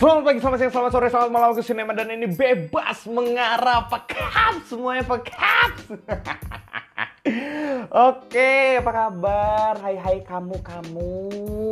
Selamat pagi, selamat siang, selamat sore, selamat malam ke sinema dan ini bebas mengarah pekap semuanya pekap. Oke, apa kabar? Hai hai kamu kamu.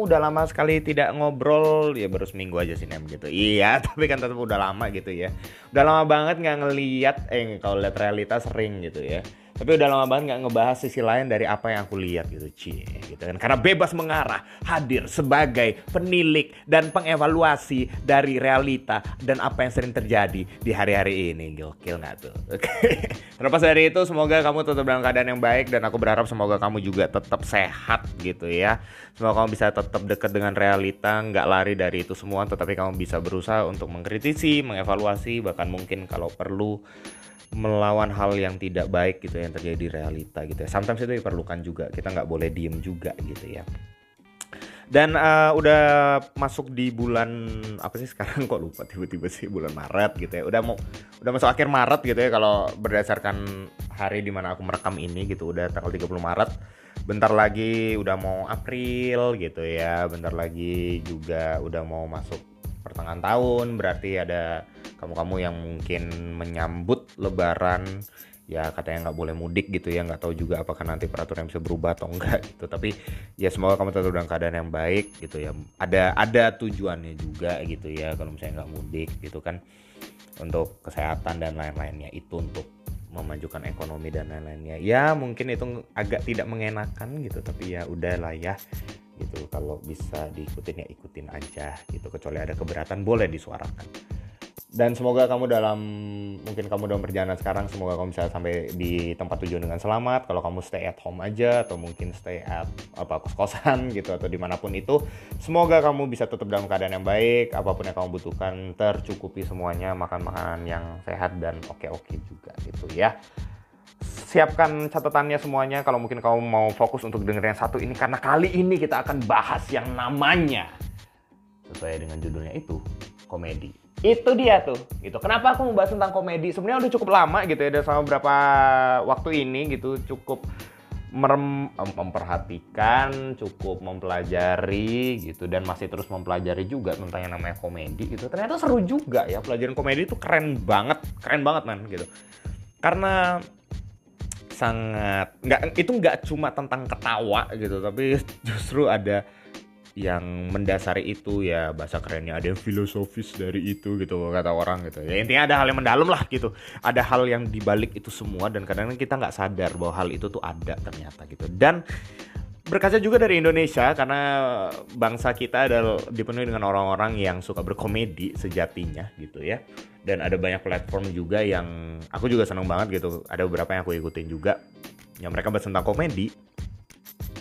Udah lama sekali tidak ngobrol, ya baru seminggu aja sih nem gitu. Iya, tapi kan tetap udah lama gitu ya. Udah lama banget nggak ngeliat, eh kalau lihat realitas sering gitu ya tapi udah lama banget nggak ngebahas sisi lain dari apa yang aku lihat gitu cie gitu kan. Karena bebas mengarah hadir sebagai penilik dan pengevaluasi dari realita dan apa yang sering terjadi di hari-hari ini. Gokil nggak tuh? Oke. Terlepas dari itu semoga kamu tetap dalam keadaan yang baik dan aku berharap semoga kamu juga tetap sehat gitu ya. Semoga kamu bisa tetap dekat dengan realita nggak lari dari itu semua tetapi kamu bisa berusaha untuk mengkritisi mengevaluasi bahkan mungkin kalau perlu melawan hal yang tidak baik gitu yang terjadi di realita gitu ya. Sometimes itu diperlukan juga. Kita nggak boleh diem juga gitu ya. Dan uh, udah masuk di bulan apa sih sekarang kok lupa tiba-tiba sih bulan Maret gitu ya. Udah mau udah masuk akhir Maret gitu ya kalau berdasarkan hari di mana aku merekam ini gitu udah tanggal 30 Maret. Bentar lagi udah mau April gitu ya. Bentar lagi juga udah mau masuk pertengahan tahun berarti ada kamu-kamu yang mungkin menyambut lebaran ya katanya nggak boleh mudik gitu ya nggak tahu juga apakah nanti peraturan bisa berubah atau enggak gitu. Tapi ya semoga kamu tetap dalam keadaan yang baik gitu ya. Ada ada tujuannya juga gitu ya kalau misalnya nggak mudik gitu kan untuk kesehatan dan lain-lainnya. Itu untuk memajukan ekonomi dan lain-lainnya. Ya mungkin itu agak tidak mengenakan gitu tapi ya udahlah ya gitu. Kalau bisa diikutin ya ikutin aja gitu. Kecuali ada keberatan boleh disuarakan dan semoga kamu dalam mungkin kamu dalam perjalanan sekarang semoga kamu bisa sampai di tempat tujuan dengan selamat. Kalau kamu stay at home aja atau mungkin stay at apa kos kosan gitu atau di mana pun itu semoga kamu bisa tetap dalam keadaan yang baik. Apa pun yang kamu butuhkan tercukupi semuanya makan makanan yang sehat dan oke oke juga gitu ya. Siapkan catatannya semuanya. Kalau mungkin kamu mau fokus untuk dengerin yang satu ini karena kali ini kita akan bahas yang namanya. Sesuai dengan judulnya itu komedi itu dia tuh gitu. Kenapa aku membahas tentang komedi? Sebenarnya udah cukup lama gitu ya udah sama beberapa waktu ini gitu cukup merem, memperhatikan cukup mempelajari gitu dan masih terus mempelajari juga tentang yang namanya komedi gitu. Ternyata seru juga ya pelajaran komedi itu keren banget keren banget man gitu. Karena sangat nggak itu nggak cuma tentang ketawa gitu tapi justru ada yang mendasari itu ya bahasa kerennya ada yang filosofis dari itu gitu kata orang gitu. Ya intinya ada hal yang mendalam lah gitu. Ada hal yang dibalik itu semua dan kadang-kadang kita nggak sadar bahwa hal itu tuh ada ternyata gitu. Dan berkaca juga dari Indonesia karena bangsa kita adalah dipenuhi dengan orang-orang yang suka berkomedi sejatinya gitu ya. Dan ada banyak platform juga yang aku juga seneng banget gitu. Ada beberapa yang aku ikutin juga. Yang mereka bahas tentang komedi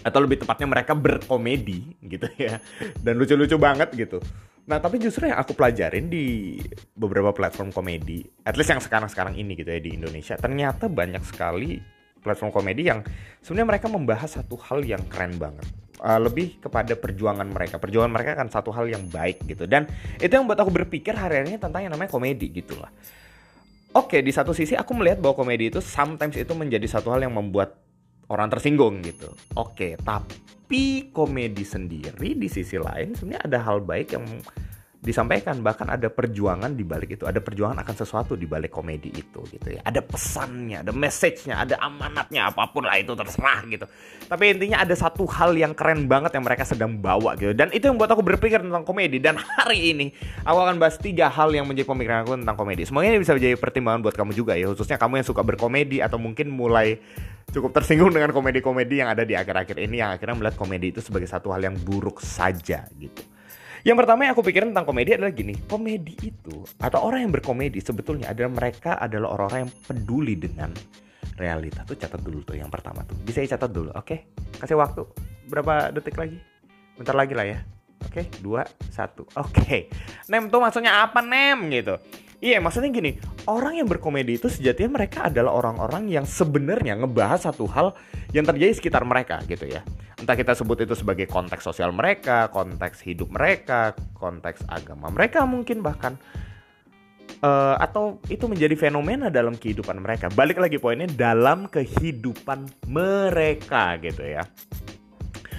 atau lebih tepatnya mereka berkomedi gitu ya. Dan lucu-lucu banget gitu. Nah tapi justru yang aku pelajarin di beberapa platform komedi at least yang sekarang-sekarang ini gitu ya di Indonesia ternyata banyak sekali platform komedi yang sebenarnya mereka membahas satu hal yang keren banget. Uh, lebih kepada perjuangan mereka. Perjuangan mereka kan satu hal yang baik gitu. Dan itu yang buat aku berpikir hari-harinya tentang yang namanya komedi gitulah Oke, di satu sisi aku melihat bahwa komedi itu sometimes itu menjadi satu hal yang membuat orang tersinggung gitu. Oke, tapi komedi sendiri di sisi lain sebenarnya ada hal baik yang disampaikan bahkan ada perjuangan di balik itu ada perjuangan akan sesuatu di balik komedi itu gitu ya. Ada pesannya ada message-nya ada amanatnya apa pun lah itu terserah gitu. Tapi intinya ada satu hal yang keren banget yang mereka sedang bawa gitu. Dan itu yang buat aku berpikir tentang komedi. Dan hari ini aku akan bahas tiga hal yang menjadi pemikiran aku tentang komedi. Semuanya ini bisa menjadi pertimbangan buat kamu juga ya. Khususnya kamu yang suka berkomedi atau mungkin mulai cukup tersinggung dengan komedi-komedi yang ada di akhir-akhir ini yang akhirnya melihat komedi itu sebagai satu hal yang buruk saja gitu yang pertama yang aku pikirin tentang komedi adalah gini, komedi itu atau orang yang berkomedi sebetulnya adalah mereka adalah orang-orang yang peduli dengan realita tuh catat dulu tuh yang pertama tuh. Bisa catat dulu, oke? Okay? Kasih waktu berapa detik lagi? Bentar lagi lah ya. Oke, okay? dua, satu. Oke. Okay. Nem tuh maksudnya apa nem gitu? Iya, maksudnya gini, orang yang berkomedi itu sejatinya mereka adalah orang-orang yang sebenarnya ngebahas satu hal yang terjadi sekitar mereka gitu ya entah kita sebut itu sebagai konteks sosial mereka, konteks hidup mereka, konteks agama mereka mungkin bahkan uh, atau itu menjadi fenomena dalam kehidupan mereka. Balik lagi poinnya dalam kehidupan mereka gitu ya.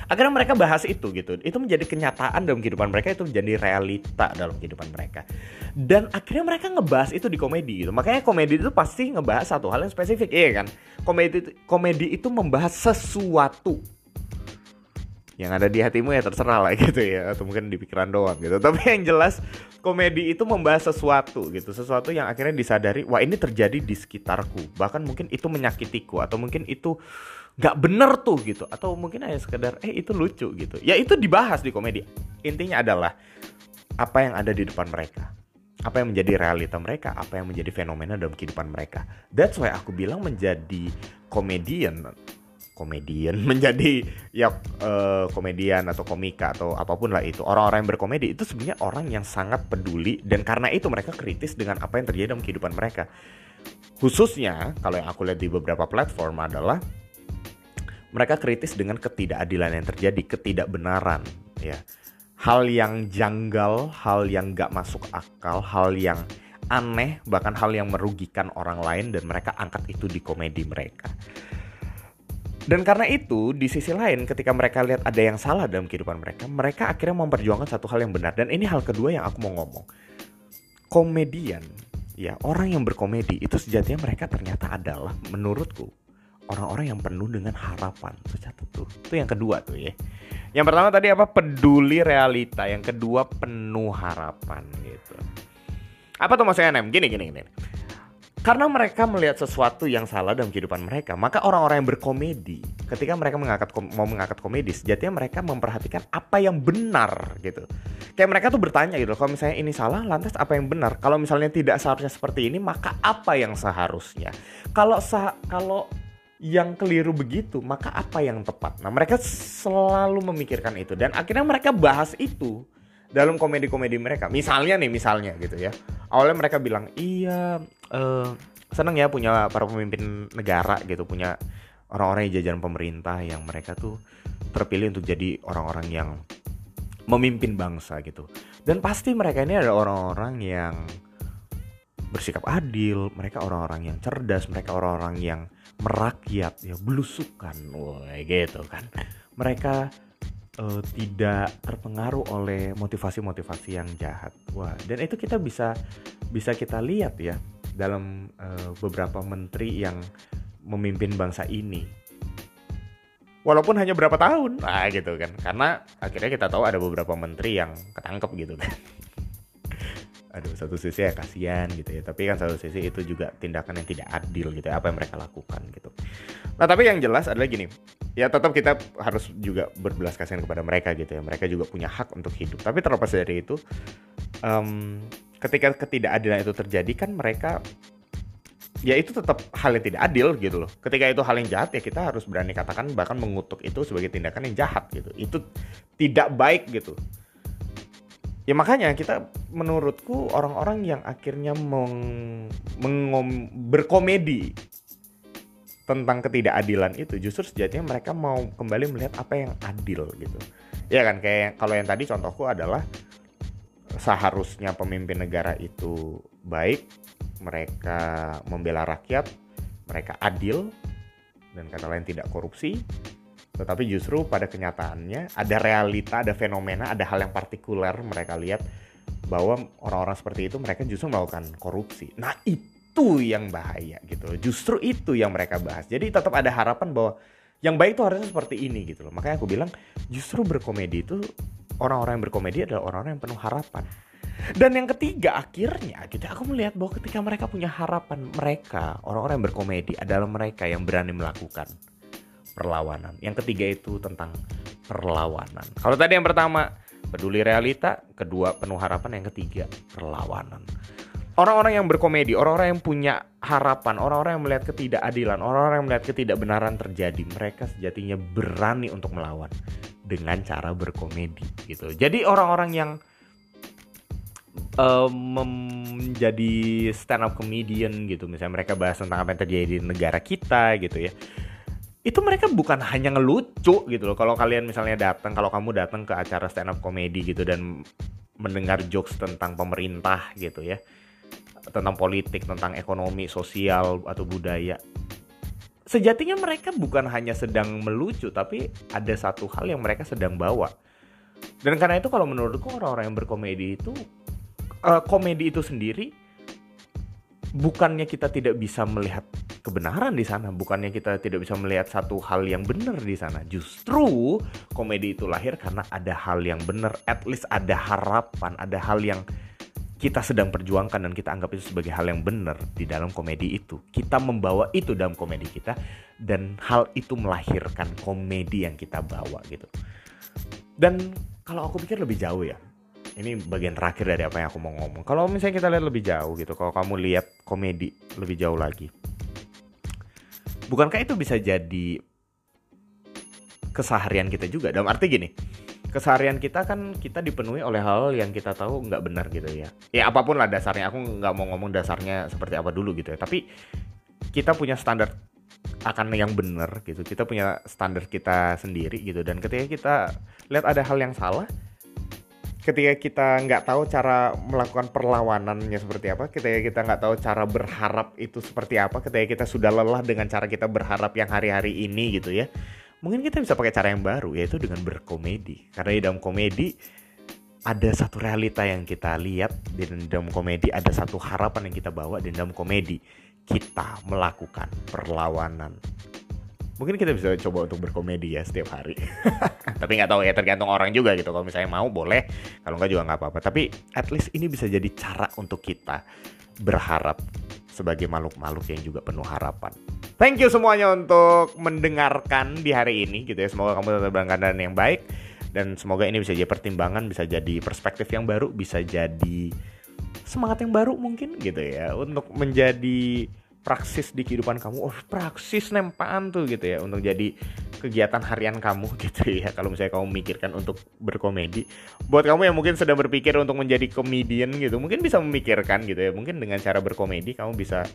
Akhirnya mereka bahas itu gitu. Itu menjadi kenyataan dalam kehidupan mereka itu menjadi realita dalam kehidupan mereka. Dan akhirnya mereka ngebahas itu di komedi gitu. Makanya komedi itu pasti ngebahas satu hal yang spesifik iya kan? Komedi komedi itu membahas sesuatu yang ada di hatimu ya terserah lah gitu ya. Atau mungkin di pikiran doang gitu. Tapi yang jelas komedi itu membahas sesuatu gitu. Sesuatu yang akhirnya disadari wah ini terjadi di sekitarku. Bahkan mungkin itu menyakitiku atau mungkin itu nggak bener tuh gitu. Atau mungkin hanya sekedar eh itu lucu gitu. Ya itu dibahas di komedi. Intinya adalah apa yang ada di depan mereka apa yang menjadi realita mereka apa yang menjadi fenomena dalam kehidupan mereka. That's why aku bilang menjadi komedian komedian menjadi ya uh, komedian atau komika atau apa pun lah itu orang-orang yang berkomedi itu sebenarnya orang yang sangat peduli dan karena itu mereka kritis dengan apa yang terjadi dalam kehidupan mereka. Khususnya kalau yang aku lihat di beberapa platform adalah mereka kritis dengan ketidakadilan yang terjadi ketidakbenaran ya hal yang janggal hal yang gak masuk akal hal yang aneh bahkan hal yang merugikan orang lain dan mereka angkat itu di komedi mereka dan karena itu, di sisi lain ketika mereka lihat ada yang salah dalam kehidupan mereka, mereka akhirnya memperjuangkan satu hal yang benar. Dan ini hal kedua yang aku mau ngomong. Komedian, ya orang yang berkomedi itu sejatinya mereka ternyata adalah menurutku orang-orang yang penuh dengan harapan. Itu catat tuh. Itu yang kedua tuh ya. Yang pertama tadi apa? Peduli realita. Yang kedua penuh harapan gitu. Apa tuh maksudnya Nem? Gini gini gini karena mereka melihat sesuatu yang salah dalam kehidupan mereka, maka orang-orang yang berkomedi, ketika mereka mengangkat mau mengangkat komedi, sejatinya mereka memperhatikan apa yang benar gitu. Kayak mereka tuh bertanya gitu, kalau misalnya ini salah, lantas apa yang benar? Kalau misalnya tidak seharusnya seperti ini, maka apa yang seharusnya? Kalau sah kalau yang keliru begitu, maka apa yang tepat? Nah, mereka selalu memikirkan itu dan akhirnya mereka bahas itu dalam komedi-komedi mereka. Misalnya nih, misalnya gitu ya. Awalnya mereka bilang, "Iya, uh, seneng ya punya para pemimpin negara gitu, punya orang-orang yang jajaran pemerintah yang mereka tuh terpilih untuk jadi orang-orang yang memimpin bangsa gitu. Dan pasti mereka ini ada orang-orang yang bersikap adil, mereka orang-orang yang cerdas, mereka orang-orang yang merakyat, ya belusukan, wah gitu kan. Mereka uh, tidak terpengaruh oleh motivasi-motivasi yang jahat. Wah, dan itu kita bisa bisa kita lihat ya dalam uh, beberapa menteri yang memimpin bangsa ini. Walaupun hanya berapa tahun, nah gitu kan. Karena akhirnya kita tahu ada beberapa menteri yang ketangkep gitu kan aduh satu sisi ya kasihan gitu ya. Tapi kan satu sisi itu juga tindakan yang tidak adil gitu ya apa yang mereka lakukan gitu. Nah tapi yang jelas adalah gini ya tetap kita harus juga berbelas kasihan kepada mereka gitu ya. Mereka juga punya hak untuk hidup. Tapi terlepas dari itu um, ketika ketidakadilan itu terjadi kan mereka ya itu tetap hal yang tidak adil gitu loh. Ketika itu hal yang jahat ya kita harus berani katakan bahkan mengutuk itu sebagai tindakan yang jahat gitu. Itu tidak baik gitu ya makanya kita menurutku orang-orang yang akhirnya meng, mengom, berkomedi tentang ketidakadilan itu justru sejatinya mereka mau kembali melihat apa yang adil gitu. Ya kan kayak kalau yang tadi contohku adalah seharusnya pemimpin negara itu baik mereka membela rakyat mereka adil dan kata lain tidak korupsi tetapi justru pada kenyataannya ada realita, ada fenomena, ada hal yang partikuler mereka lihat bahwa orang-orang seperti itu mereka justru melakukan korupsi. Nah itu yang bahaya gitu. Justru itu yang mereka bahas. Jadi tetap ada harapan bahwa yang baik itu harusnya seperti ini gitu loh. Makanya aku bilang justru berkomedi itu orang-orang yang berkomedi adalah orang-orang yang penuh harapan. Dan yang ketiga akhirnya gitu aku melihat bahwa ketika mereka punya harapan mereka orang-orang yang berkomedi adalah mereka yang berani melakukan perlawanan. Yang ketiga itu tentang perlawanan. Kalau tadi yang pertama peduli realita, kedua penuh harapan, yang ketiga perlawanan. Orang-orang yang berkomedi, orang-orang yang punya harapan, orang-orang yang melihat ketidakadilan, orang-orang yang melihat ketidakbenaran terjadi, mereka sejatinya berani untuk melawan dengan cara berkomedi gitu. Jadi orang-orang yang uh, menjadi stand up comedian gitu, misalnya mereka bahas tentang apa yang terjadi di negara kita gitu ya itu mereka bukan hanya ngelucu gitu loh. Kalau kalian misalnya datang, kalau kamu datang ke acara stand up comedy gitu dan mendengar jokes tentang pemerintah gitu ya, tentang politik, tentang ekonomi, sosial atau budaya, sejatinya mereka bukan hanya sedang melucu tapi ada satu hal yang mereka sedang bawa dan karena itu kalau menurutku orang-orang yang berkomedi itu uh, komedi itu sendiri bukannya kita tidak bisa melihat kebenaran di sana, bukannya kita tidak bisa melihat satu hal yang benar di sana. Justru komedi itu lahir karena ada hal yang benar, at least ada harapan, ada hal yang kita sedang perjuangkan dan kita anggap itu sebagai hal yang benar di dalam komedi itu. Kita membawa itu dalam komedi kita dan hal itu melahirkan komedi yang kita bawa gitu. Dan kalau aku pikir lebih jauh ya. Ini bagian terakhir dari apa yang aku mau ngomong. Kalau misalnya kita lihat lebih jauh gitu, kalau kamu lihat komedi lebih jauh lagi. Bukankah itu bisa jadi keseharian kita juga? Dalam arti gini, keseharian kita kan kita dipenuhi oleh hal yang kita tahu nggak benar gitu ya. Ya apa pun lah dasarnya. Aku nggak mau ngomong dasarnya seperti apa dulu gitu ya. Tapi kita punya standar akan yang benar gitu. Kita punya standar kita sendiri gitu. Dan ketika kita lihat ada hal yang salah, ketika kita nggak tahu cara melakukan perlawanannya seperti apa, ketika kita nggak tahu cara berharap itu seperti apa, ketika kita sudah lelah dengan cara kita berharap yang hari-hari ini gitu ya, mungkin kita bisa pakai cara yang baru yaitu dengan berkomedi. Karena di dalam komedi ada satu realita yang kita lihat di dalam komedi ada satu harapan yang kita bawa di dalam komedi kita melakukan perlawanan mungkin kita bisa coba untuk berkomedi ya setiap hari. Tapi nggak tahu ya tergantung orang juga gitu. Kalau misalnya mau boleh. Kalau nggak juga nggak apa-apa. Tapi at least ini bisa jadi cara untuk kita berharap sebagai makhluk-makhluk yang juga penuh harapan. Thank you semuanya untuk mendengarkan di hari ini gitu ya. Semoga kamu tetap keadaan yang baik. Dan semoga ini bisa jadi pertimbangan, bisa jadi perspektif yang baru, bisa jadi semangat yang baru mungkin gitu ya. Untuk menjadi praksis di kehidupan kamu. Oh, praksis nempaan tuh gitu ya untuk jadi kegiatan harian kamu gitu ya kalau misalnya kamu memikirkan untuk berkomedi buat kamu yang mungkin sedang berpikir untuk menjadi komedian gitu mungkin bisa memikirkan gitu ya mungkin dengan cara berkomedi kamu bisa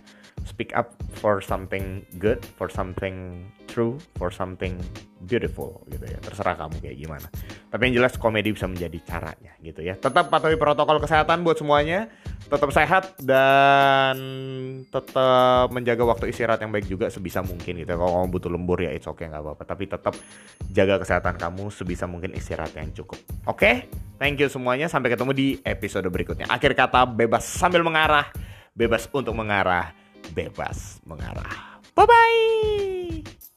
speak up for something good for something true for something beautiful gitu ya terserah kamu kayak gimana tapi yang jelas komedi bisa menjadi caranya gitu ya tetap patuhi protokol kesehatan buat semuanya tetap sehat dan tetap menjaga waktu istirahat yang baik juga sebisa mungkin gitu. Kalau kamu butuh lembur ya it's okay nggak apa-apa. Tapi tetap jaga kesehatan kamu sebisa mungkin istirahat yang cukup. Oke, okay? thank you semuanya. Sampai ketemu di episode berikutnya. Akhir kata bebas sambil mengarah, bebas untuk mengarah, bebas mengarah. Bye bye.